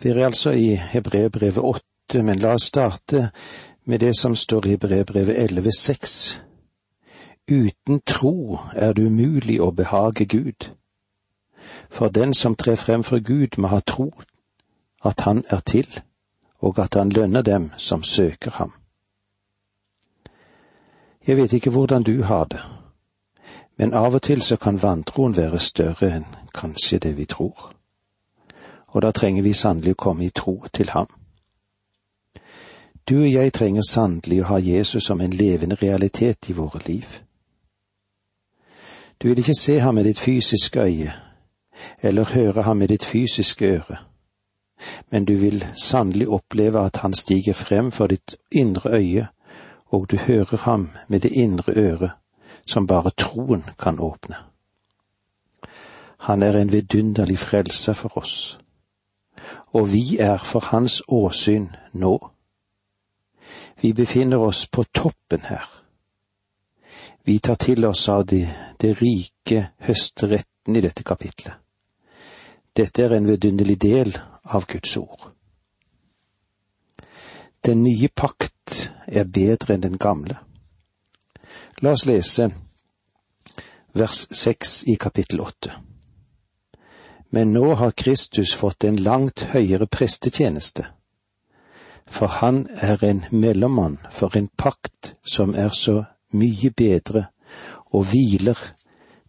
Vi er altså i Hebreerbrevet åtte, men la oss starte med det som står i Hebreerbrevet elleve seks. Uten tro er det umulig å behage Gud. For den som trer frem for Gud, må ha tro at Han er til, og at Han lønner dem som søker ham. Jeg vet ikke hvordan du har det, men av og til så kan vantroen være større enn kanskje det vi tror og da trenger vi sannelig å komme i tro til ham. Du og jeg trenger sannelig å ha Jesus som en levende realitet i våre liv. Du vil ikke se ham med ditt fysiske øye, eller høre ham med ditt fysiske øre, men du vil sannelig oppleve at han stiger frem for ditt indre øye, og du hører ham med det indre øret, som bare troen kan åpne. Han er en vidunderlig frelser for oss og vi er for hans åsyn nå. Vi befinner oss på toppen her. Vi tar til oss av det, det rike høsteretten i dette kapitlet. Dette er en vidunderlig del av Guds ord. Den nye pakt er bedre enn den gamle. La oss lese vers seks i kapittel åtte men nå har Kristus fått en langt høyere prestetjeneste, for han er en mellommann for en pakt som er så mye bedre og hviler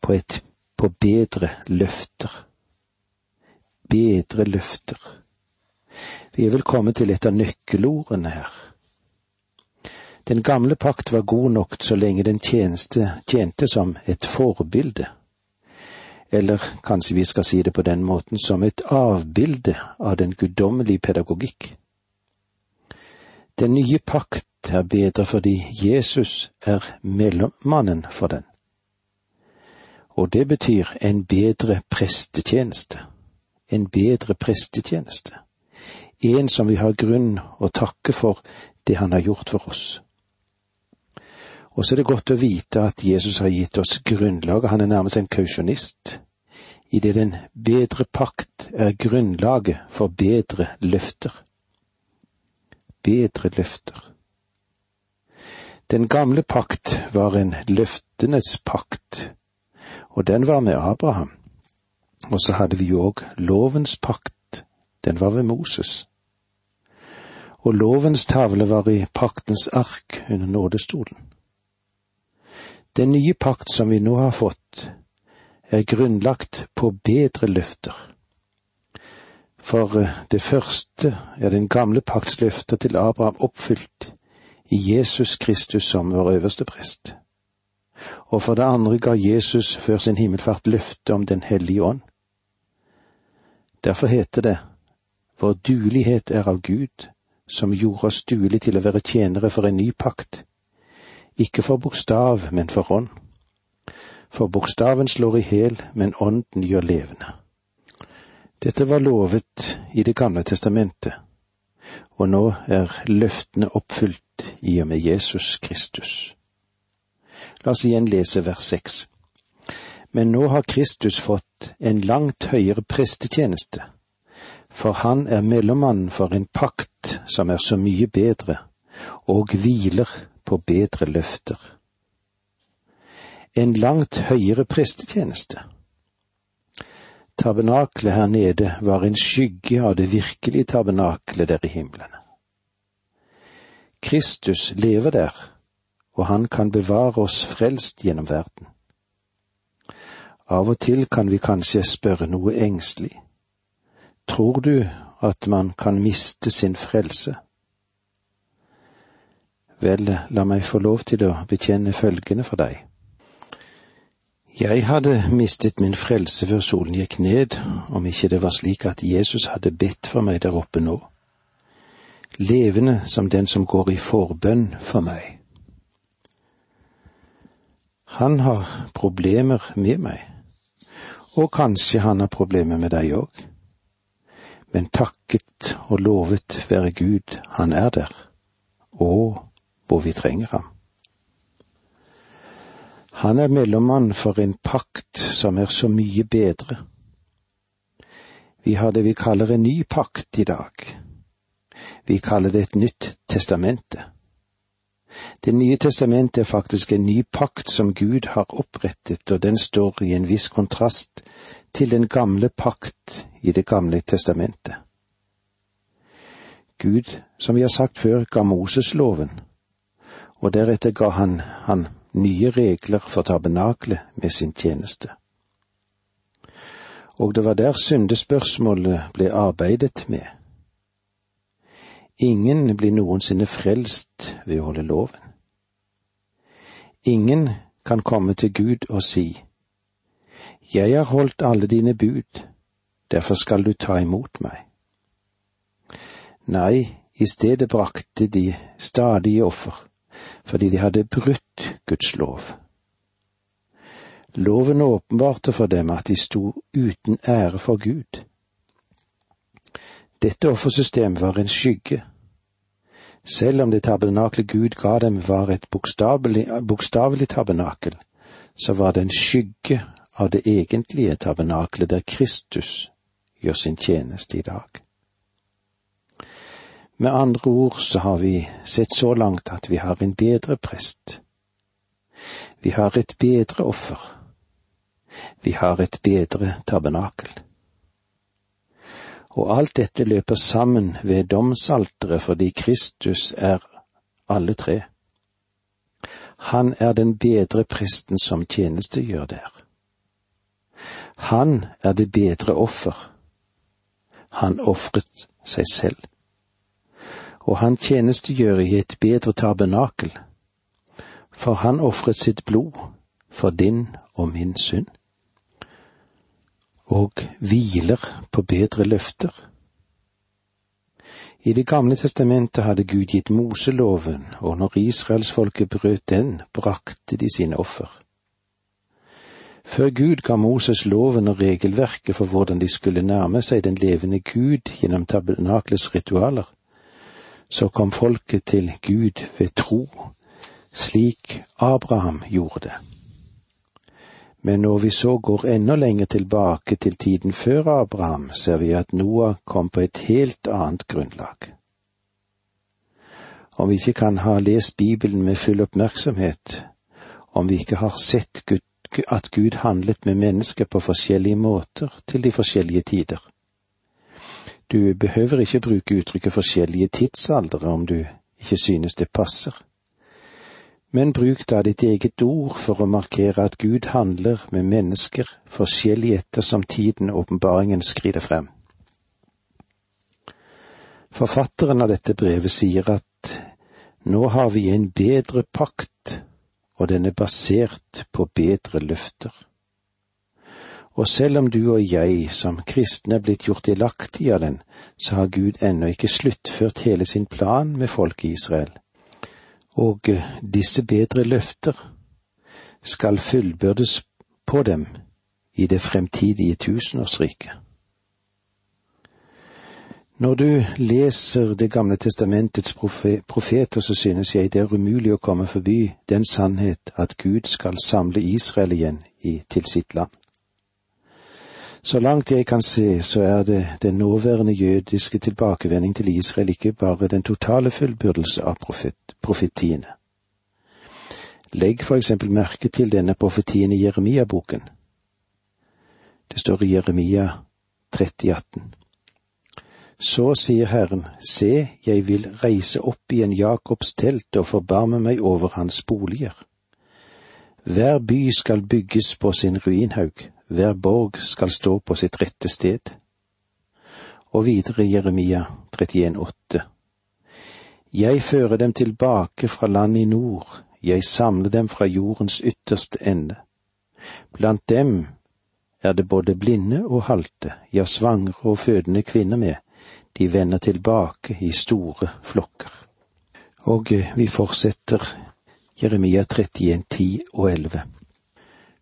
på et på bedre løfter. Bedre løfter. Vi er vel kommet til et av nøkkelordene her. Den gamle pakt var god nok så lenge den tjeneste, tjente som et forbilde eller kanskje vi skal si det på den måten, som et avbilde av den guddommelige pedagogikk. Den nye pakt er bedre fordi Jesus er mellommannen for den. Og det betyr en bedre prestetjeneste. En bedre prestetjeneste. En som vi har grunn å takke for det han har gjort for oss. Og så er det godt å vite at Jesus har gitt oss grunnlaget, han er nærmest en kausjonist, idet den bedre pakt er grunnlaget for bedre løfter. Bedre løfter. Den gamle pakt var en løftenes pakt, og den var med Abraham. Og så hadde vi jo òg lovens pakt, den var ved Moses. Og lovens tavle var i paktens ark under nådestolen. Den nye pakt som vi nå har fått, er grunnlagt på bedre løfter. For eh, det første er den gamle pakts løfter til Abraham oppfylt i Jesus Kristus som vår øverste prest. Og for det andre ga Jesus før sin himmelfart løfte om Den hellige ånd. Derfor heter det, vår duelighet er av Gud, som gjorde oss duelige til å være tjenere for en ny pakt, ikke for bokstav, men for ånd for bokstaven slår i hjel, men ånden gjør levende. Dette var lovet i Det gamle testamentet, og nå er løftene oppfylt i og med Jesus Kristus. La oss igjen lese vers seks. Men nå har Kristus fått en langt høyere prestetjeneste, for han er mellommann for en pakt som er så mye bedre, og hviler på bedre løfter en langt høyere prestetjeneste. Tabernaklet her nede var en skygge av det virkelige tabernaklet der i himmelen. Kristus lever der, og han kan bevare oss frelst gjennom verden. Av og til kan vi kanskje spørre noe engstelig. Tror du at man kan miste sin frelse? Vel, la meg få lov til å bekjenne følgende for deg. Jeg hadde mistet min frelse før solen gikk ned, om ikke det var slik at Jesus hadde bedt for meg der oppe nå, levende som den som går i forbønn for meg. Han har problemer med meg, og kanskje han har problemer med deg òg, men takket og lovet være Gud, han er der, og hvor vi trenger ham. Han er mellommann for en pakt som er så mye bedre. Vi har det vi kaller en ny pakt i dag. Vi kaller det et nytt testamente. Det nye testamentet er faktisk en ny pakt som Gud har opprettet, og den står i en viss kontrast til den gamle pakt i Det gamle testamentet. Gud, som vi har sagt før, ga Moses loven, og deretter ga han han nye regler for tabernaklet med sin tjeneste. Og det var der syndespørsmålet ble arbeidet med. Ingen blir noensinne frelst ved å holde loven. Ingen kan komme til Gud og si, Jeg har holdt alle dine bud, derfor skal du ta imot meg. Nei, i stedet brakte de stadige offer, fordi de hadde brutt Guds lov. Loven åpenbarte for dem at de sto uten ære for Gud. Dette offersystemet var en skygge. Selv om det tabernaklet Gud ga dem var et bokstavelig tabernakel, så var det en skygge av det egentlige tabernaklet der Kristus gjør sin tjeneste i dag. Med andre ord så har vi sett så langt at vi har en bedre prest. Vi har et bedre offer. Vi har et bedre tabernakel. Og alt dette løper sammen ved domsalteret fordi Kristus er alle tre. Han er den bedre presten som tjenestegjør der. Han er det bedre offer. Han ofret seg selv og han tjenestegjør i et bedre tabernakel, for han ofret sitt blod for din og min synd, og hviler på bedre løfter. I Det gamle testamentet hadde Gud gitt Moseloven, og når israelsfolket brøt den, brakte de sine offer. Før Gud ga Moses loven og regelverket for hvordan de skulle nærme seg den levende Gud gjennom tabernaklets ritualer, så kom folket til Gud ved tro, slik Abraham gjorde det. Men når vi så går enda lenger tilbake til tiden før Abraham, ser vi at Noah kom på et helt annet grunnlag. Om vi ikke kan ha lest Bibelen med full oppmerksomhet, om vi ikke har sett Gud, at Gud handlet med mennesker på forskjellige måter til de forskjellige tider, du behøver ikke bruke uttrykket forskjellige tidsaldre om du ikke synes det passer. Men bruk da ditt eget ord for å markere at Gud handler med mennesker forskjellig ettersom tiden og åpenbaringen skrider frem. Forfatteren av dette brevet sier at nå har vi en bedre pakt, og den er basert på bedre løfter. Og selv om du og jeg som kristne er blitt gjort delaktige av den, så har Gud ennå ikke sluttført hele sin plan med folket i Israel. Og eh, disse bedre løfter skal fullbyrdes på dem i det fremtidige tusenårsriket. Når du leser Det gamle testamentets profeter, så synes jeg det er umulig å komme forbi den sannhet at Gud skal samle Israel igjen til sitt land. Så langt jeg kan se, så er det den nåværende jødiske tilbakevending til Israel ikke bare den totale fullbyrdelse av profet, profetiene. Legg for eksempel merke til denne profetien i Jeremia-boken. Det står i Jeremia 30,18. Så sier Herren, se, jeg vil reise opp igjen Jakobs telt og forbarme meg over hans boliger. Hver by skal bygges på sin ruinhaug, hver borg skal stå på sitt rette sted. Og videre Jeremia 31,8. Jeg fører dem tilbake fra landet i nord, jeg samler dem fra jordens ytterste ende. Blant dem er det både blinde og halte, ja, svangre og fødende kvinner med, de vender tilbake i store flokker. Og vi fortsetter Jeremia 31, 10 og 11.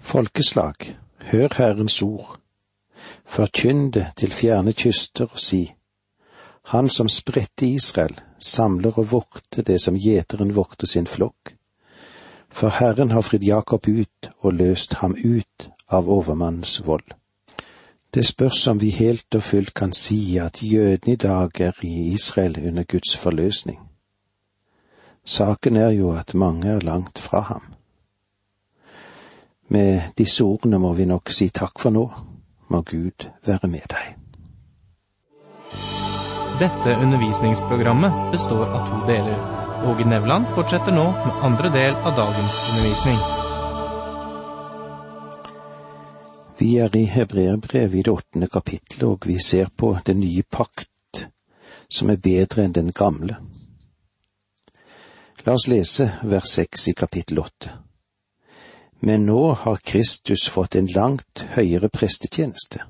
Folkeslag, Hør Herrens ord. Forkynn det til fjerne kyster og si. Han som spredte Israel, samler og vokter det som gjeteren vokter sin flokk. For Herren har fridd Jakob ut og løst ham ut av overmannens vold. Det spørs om vi helt og fullt kan si at jødene i dag er i Israel under Guds forløsning. Saken er jo at mange er langt fra ham. Med disse ordene må vi nok si takk for nå. Må Gud være med deg. Dette undervisningsprogrammet består av to deler. Åge Nevland fortsetter nå med andre del av dagens undervisning. Vi er i Hebreerbrevet i det åttende kapittelet, og vi ser på den nye pakt, som er bedre enn den gamle. La oss lese vers seks i kapittel åtte. Men nå har Kristus fått en langt høyere prestetjeneste,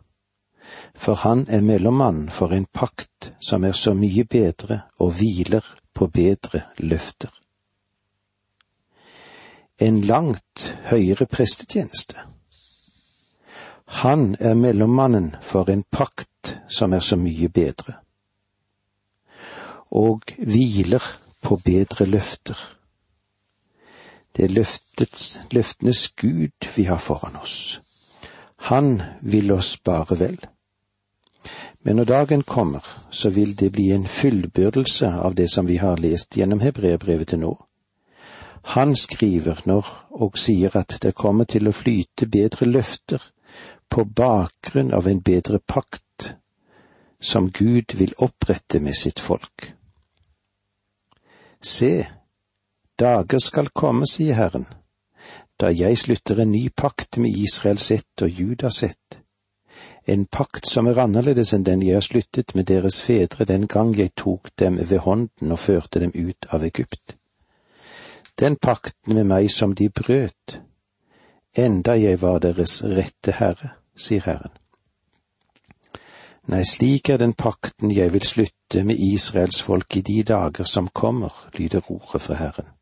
for han er mellommann for en pakt som er så mye bedre og hviler på bedre løfter. En langt høyere prestetjeneste han er mellommannen for en pakt som er så mye bedre, og hviler på bedre løfter. Det er løftet, løftenes Gud vi har foran oss. Han vil oss bare vel. Men når dagen kommer, så vil det bli en fullbyrdelse av det som vi har lest gjennom hebreerbrevet til nå. Han skriver når og sier at det kommer til å flyte bedre løfter på bakgrunn av en bedre pakt som Gud vil opprette med sitt folk. Se, dager skal komme, sier Herren, da jeg slutter en ny pakt med Israels sitt og Judas sitt, en pakt som er annerledes enn den jeg har sluttet med deres fedre den gang jeg tok dem ved hånden og førte dem ut av Egypt. Den pakten med meg som de brøt, enda jeg var deres rette herre, sier Herren. Nei, slik er den pakten jeg vil slutte med Israels folk i de dager som kommer, lyder ordet fra Herren.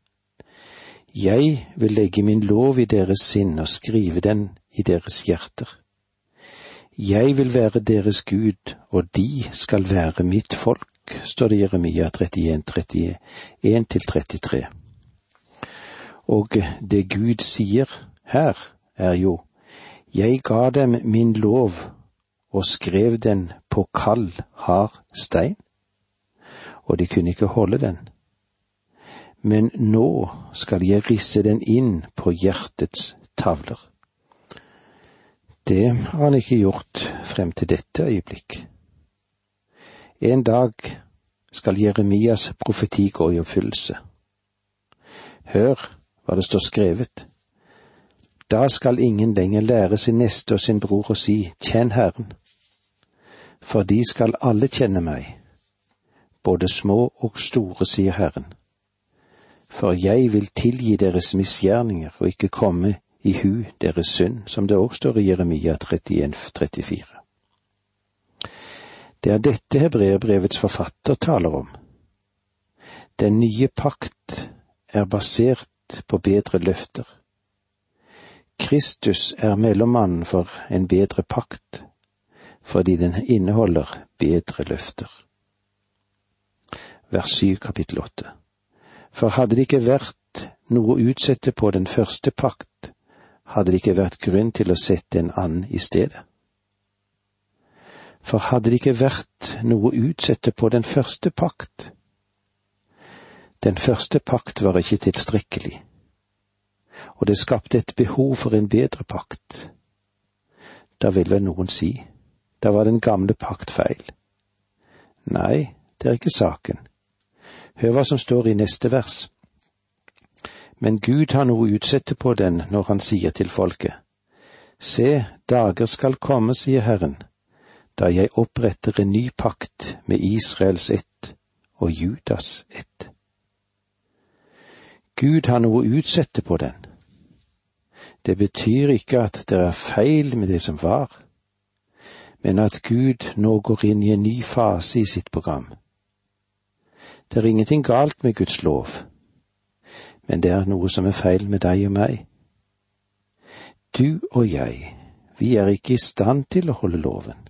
Jeg vil legge min lov i deres sinn og skrive den i deres hjerter. Jeg vil være deres Gud, og de skal være mitt folk, står det i Jeremia 31, 31-33. Og det Gud sier her, er jo jeg ga dem min lov og skrev den på kald, hard stein, og de kunne ikke holde den. Men nå skal jeg risse den inn på hjertets tavler. Det har han ikke gjort frem til dette øyeblikk. En dag skal Jeremias profeti gå i oppfyllelse. Hør hva det står skrevet. Da skal ingen lenger lære sin neste og sin bror å si Kjenn Herren, for de skal alle kjenne meg, både små og store, sier Herren. For jeg vil tilgi deres misgjerninger og ikke komme i hu deres synd, som det også står i Jeremia 31, 34. Det er dette hebreerbrevets forfatter taler om. Den nye pakt er basert på bedre løfter Kristus er mellommannen for en bedre pakt, fordi den inneholder bedre løfter. Vers 7 kapittel 8 For hadde det ikke vært noe å utsette på den første pakt, hadde det ikke vært grunn til å sette en annen i stedet. For hadde det ikke vært noe å utsette på den første pakt, den første pakt var ikke tilstrekkelig og det skapte et behov for en bedre pakt. Da vil vel noen si, da var den gamle pakt feil. Nei, det er ikke saken. Hør hva som står i neste vers. Men Gud har noe å utsette på den når han sier til folket, Se, dager skal komme, sier Herren, da jeg oppretter en ny pakt med Israels ett og Judas ett. Gud har noe å utsette på den. Det betyr ikke at det er feil med det som var, men at Gud nå går inn i en ny fase i sitt program. Det er ingenting galt med Guds lov, men det er noe som er feil med deg og meg. Du og jeg, vi er ikke i stand til å holde loven.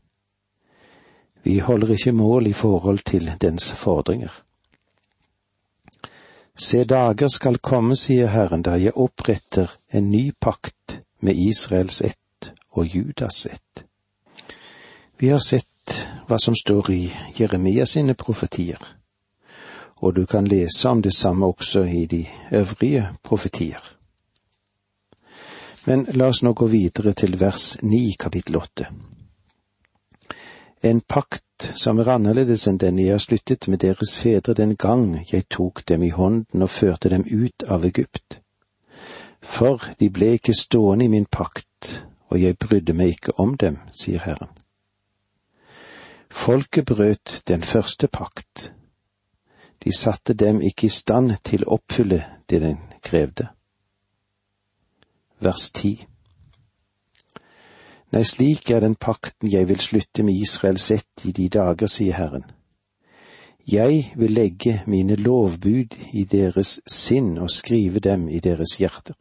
Vi holder ikke mål i forhold til dens fordringer. Se dager skal komme, sier Herren, da jeg oppretter en ny pakt med Israels ett og Judas ett. Vi har sett hva som står i Jeremia sine profetier, og du kan lese om det samme også i de øvrige profetier. Men la oss nå gå videre til vers ni kapittel åtte. En pakt som er annerledes enn den jeg har sluttet med deres fedre den gang jeg tok dem i hånden og førte dem ut av Egypt. For de ble ikke stående i min pakt, og jeg brydde meg ikke om dem, sier Herren. Folket brøt den første pakt. De satte dem ikke i stand til å oppfylle det den krevde. Vers ti. Nei, slik er den pakten jeg vil slutte med Israel sett i de dager, sier Herren. Jeg vil legge mine lovbud i deres sinn og skrive dem i deres hjerter.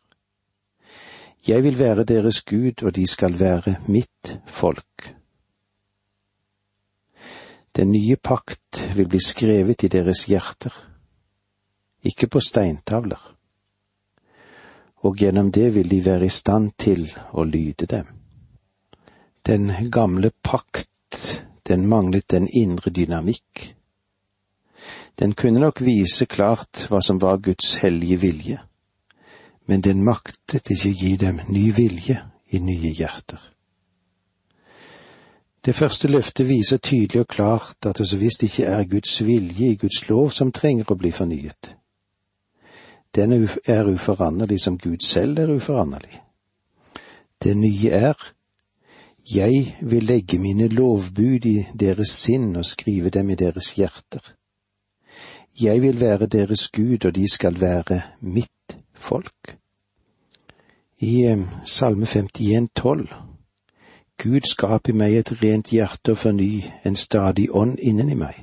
Jeg vil være deres Gud, og de skal være mitt folk. Den nye pakt vil bli skrevet i deres hjerter, ikke på steintavler, og gjennom det vil de være i stand til å lyde dem. Den gamle pakt, den manglet den indre dynamikk. Den kunne nok vise klart hva som var Guds hellige vilje, men den maktet ikke gi dem ny vilje i nye hjerter. Det første løftet viser tydelig og klart at det så visst ikke er Guds vilje i Guds lov som trenger å bli fornyet. Den er uforanderlig som Gud selv er uforanderlig. Det nye er jeg vil legge mine lovbud i deres sinn og skrive dem i deres hjerter. Jeg vil være deres Gud, og de skal være mitt folk. I eh, Salme 51, 12 Gud skap i meg et rent hjerte og forny en stadig ånd innen i meg.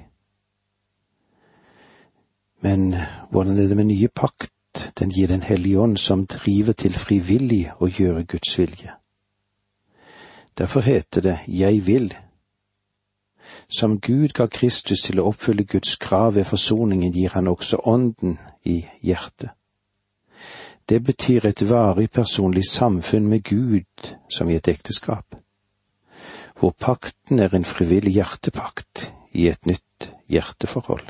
Men hvordan er det med nye pakt? Den gir Den hellige ånd som driver til frivillig å gjøre Guds vilje. Derfor heter det Jeg vil. Som Gud ga Kristus til å oppfylle Guds krav ved forsoningen, gir han også Ånden i hjertet. Det betyr et varig personlig samfunn med Gud som i et ekteskap, hvor pakten er en frivillig hjertepakt i et nytt hjerteforhold.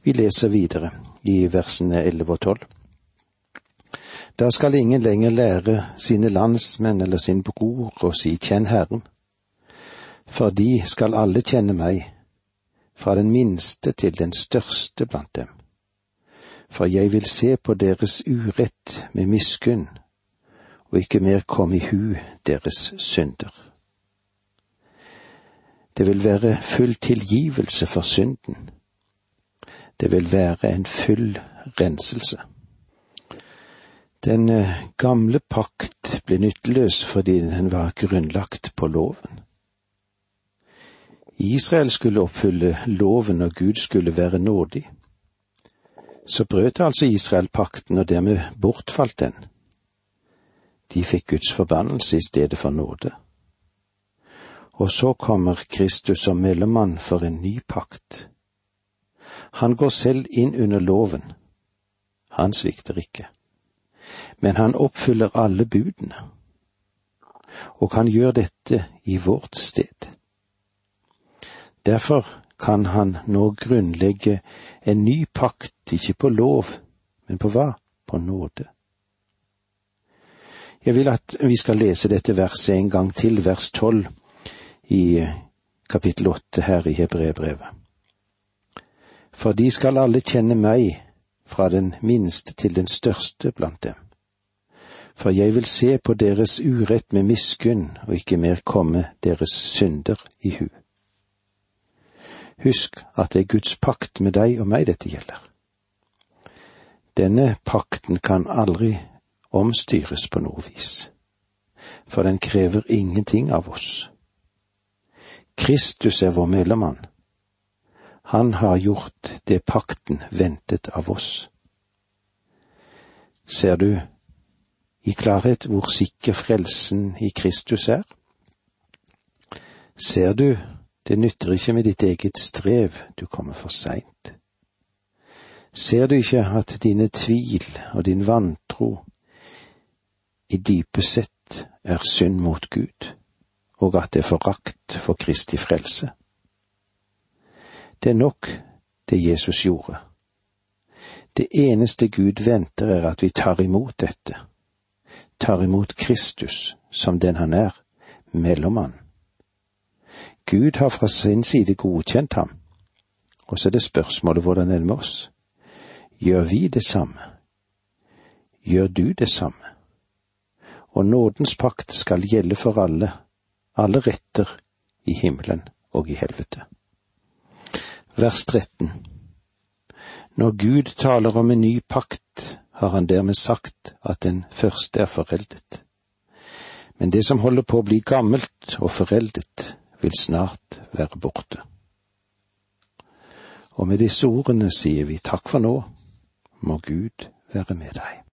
Vi leser videre i versene elleve og tolv. Da skal ingen lenger lære sine landsmenn eller sin bror å si kjenn Herren, for de skal alle kjenne meg, fra den minste til den største blant dem. For jeg vil se på deres urett med miskunn, og ikke mer kom i hu deres synder. Det vil være full tilgivelse for synden. Det vil være en full renselse. Den eh, gamle pakt ble nytteløs fordi den var grunnlagt på loven. Israel skulle oppfylle loven, og Gud skulle være nådig. Så brøt altså Israel pakten, og dermed bortfalt den. De fikk Guds forbannelse i stedet for nåde. Og så kommer Kristus som mellommann for en ny pakt. Han går selv inn under loven. Han svikter ikke men han oppfyller alle budene. Og han gjør dette i vårt sted. Derfor kan han nå grunnlegge en ny pakt, ikke på lov, men på hva? På nåde. Jeg vil at vi skal lese dette verset en gang til, vers tolv i kapittel åtte her i Hebreerbrevet. For de skal alle kjenne meg, fra den minste til den største blant dem for jeg vil se på deres urett med miskunn og ikke mer komme deres synder i hu. Husk at det er Guds pakt med deg og meg dette gjelder. Denne pakten kan aldri omstyres på noe vis, for den krever ingenting av oss. Kristus er vår mellommann. Han har gjort det pakten ventet av oss. Ser du i klarhet hvor sikker frelsen i Kristus er? Ser du, det nytter ikke med ditt eget strev, du kommer for seint. Ser du ikke at dine tvil og din vantro i dype sett er synd mot Gud, og at det er forakt for Kristi frelse. Det er nok det Jesus gjorde. Det eneste Gud venter er at vi tar imot dette, tar imot Kristus som den han er, mellommann. Gud har fra sin side godkjent ham, og så er det spørsmålet hvordan er med oss? Gjør vi det samme? Gjør du det samme? Og nådens pakt skal gjelde for alle, alle retter i himmelen og i helvete. Vers 13 Når Gud taler om en ny pakt, har han dermed sagt at den første er foreldet. Men det som holder på å bli gammelt og foreldet, vil snart være borte. Og med disse ordene sier vi takk for nå, må Gud være med deg.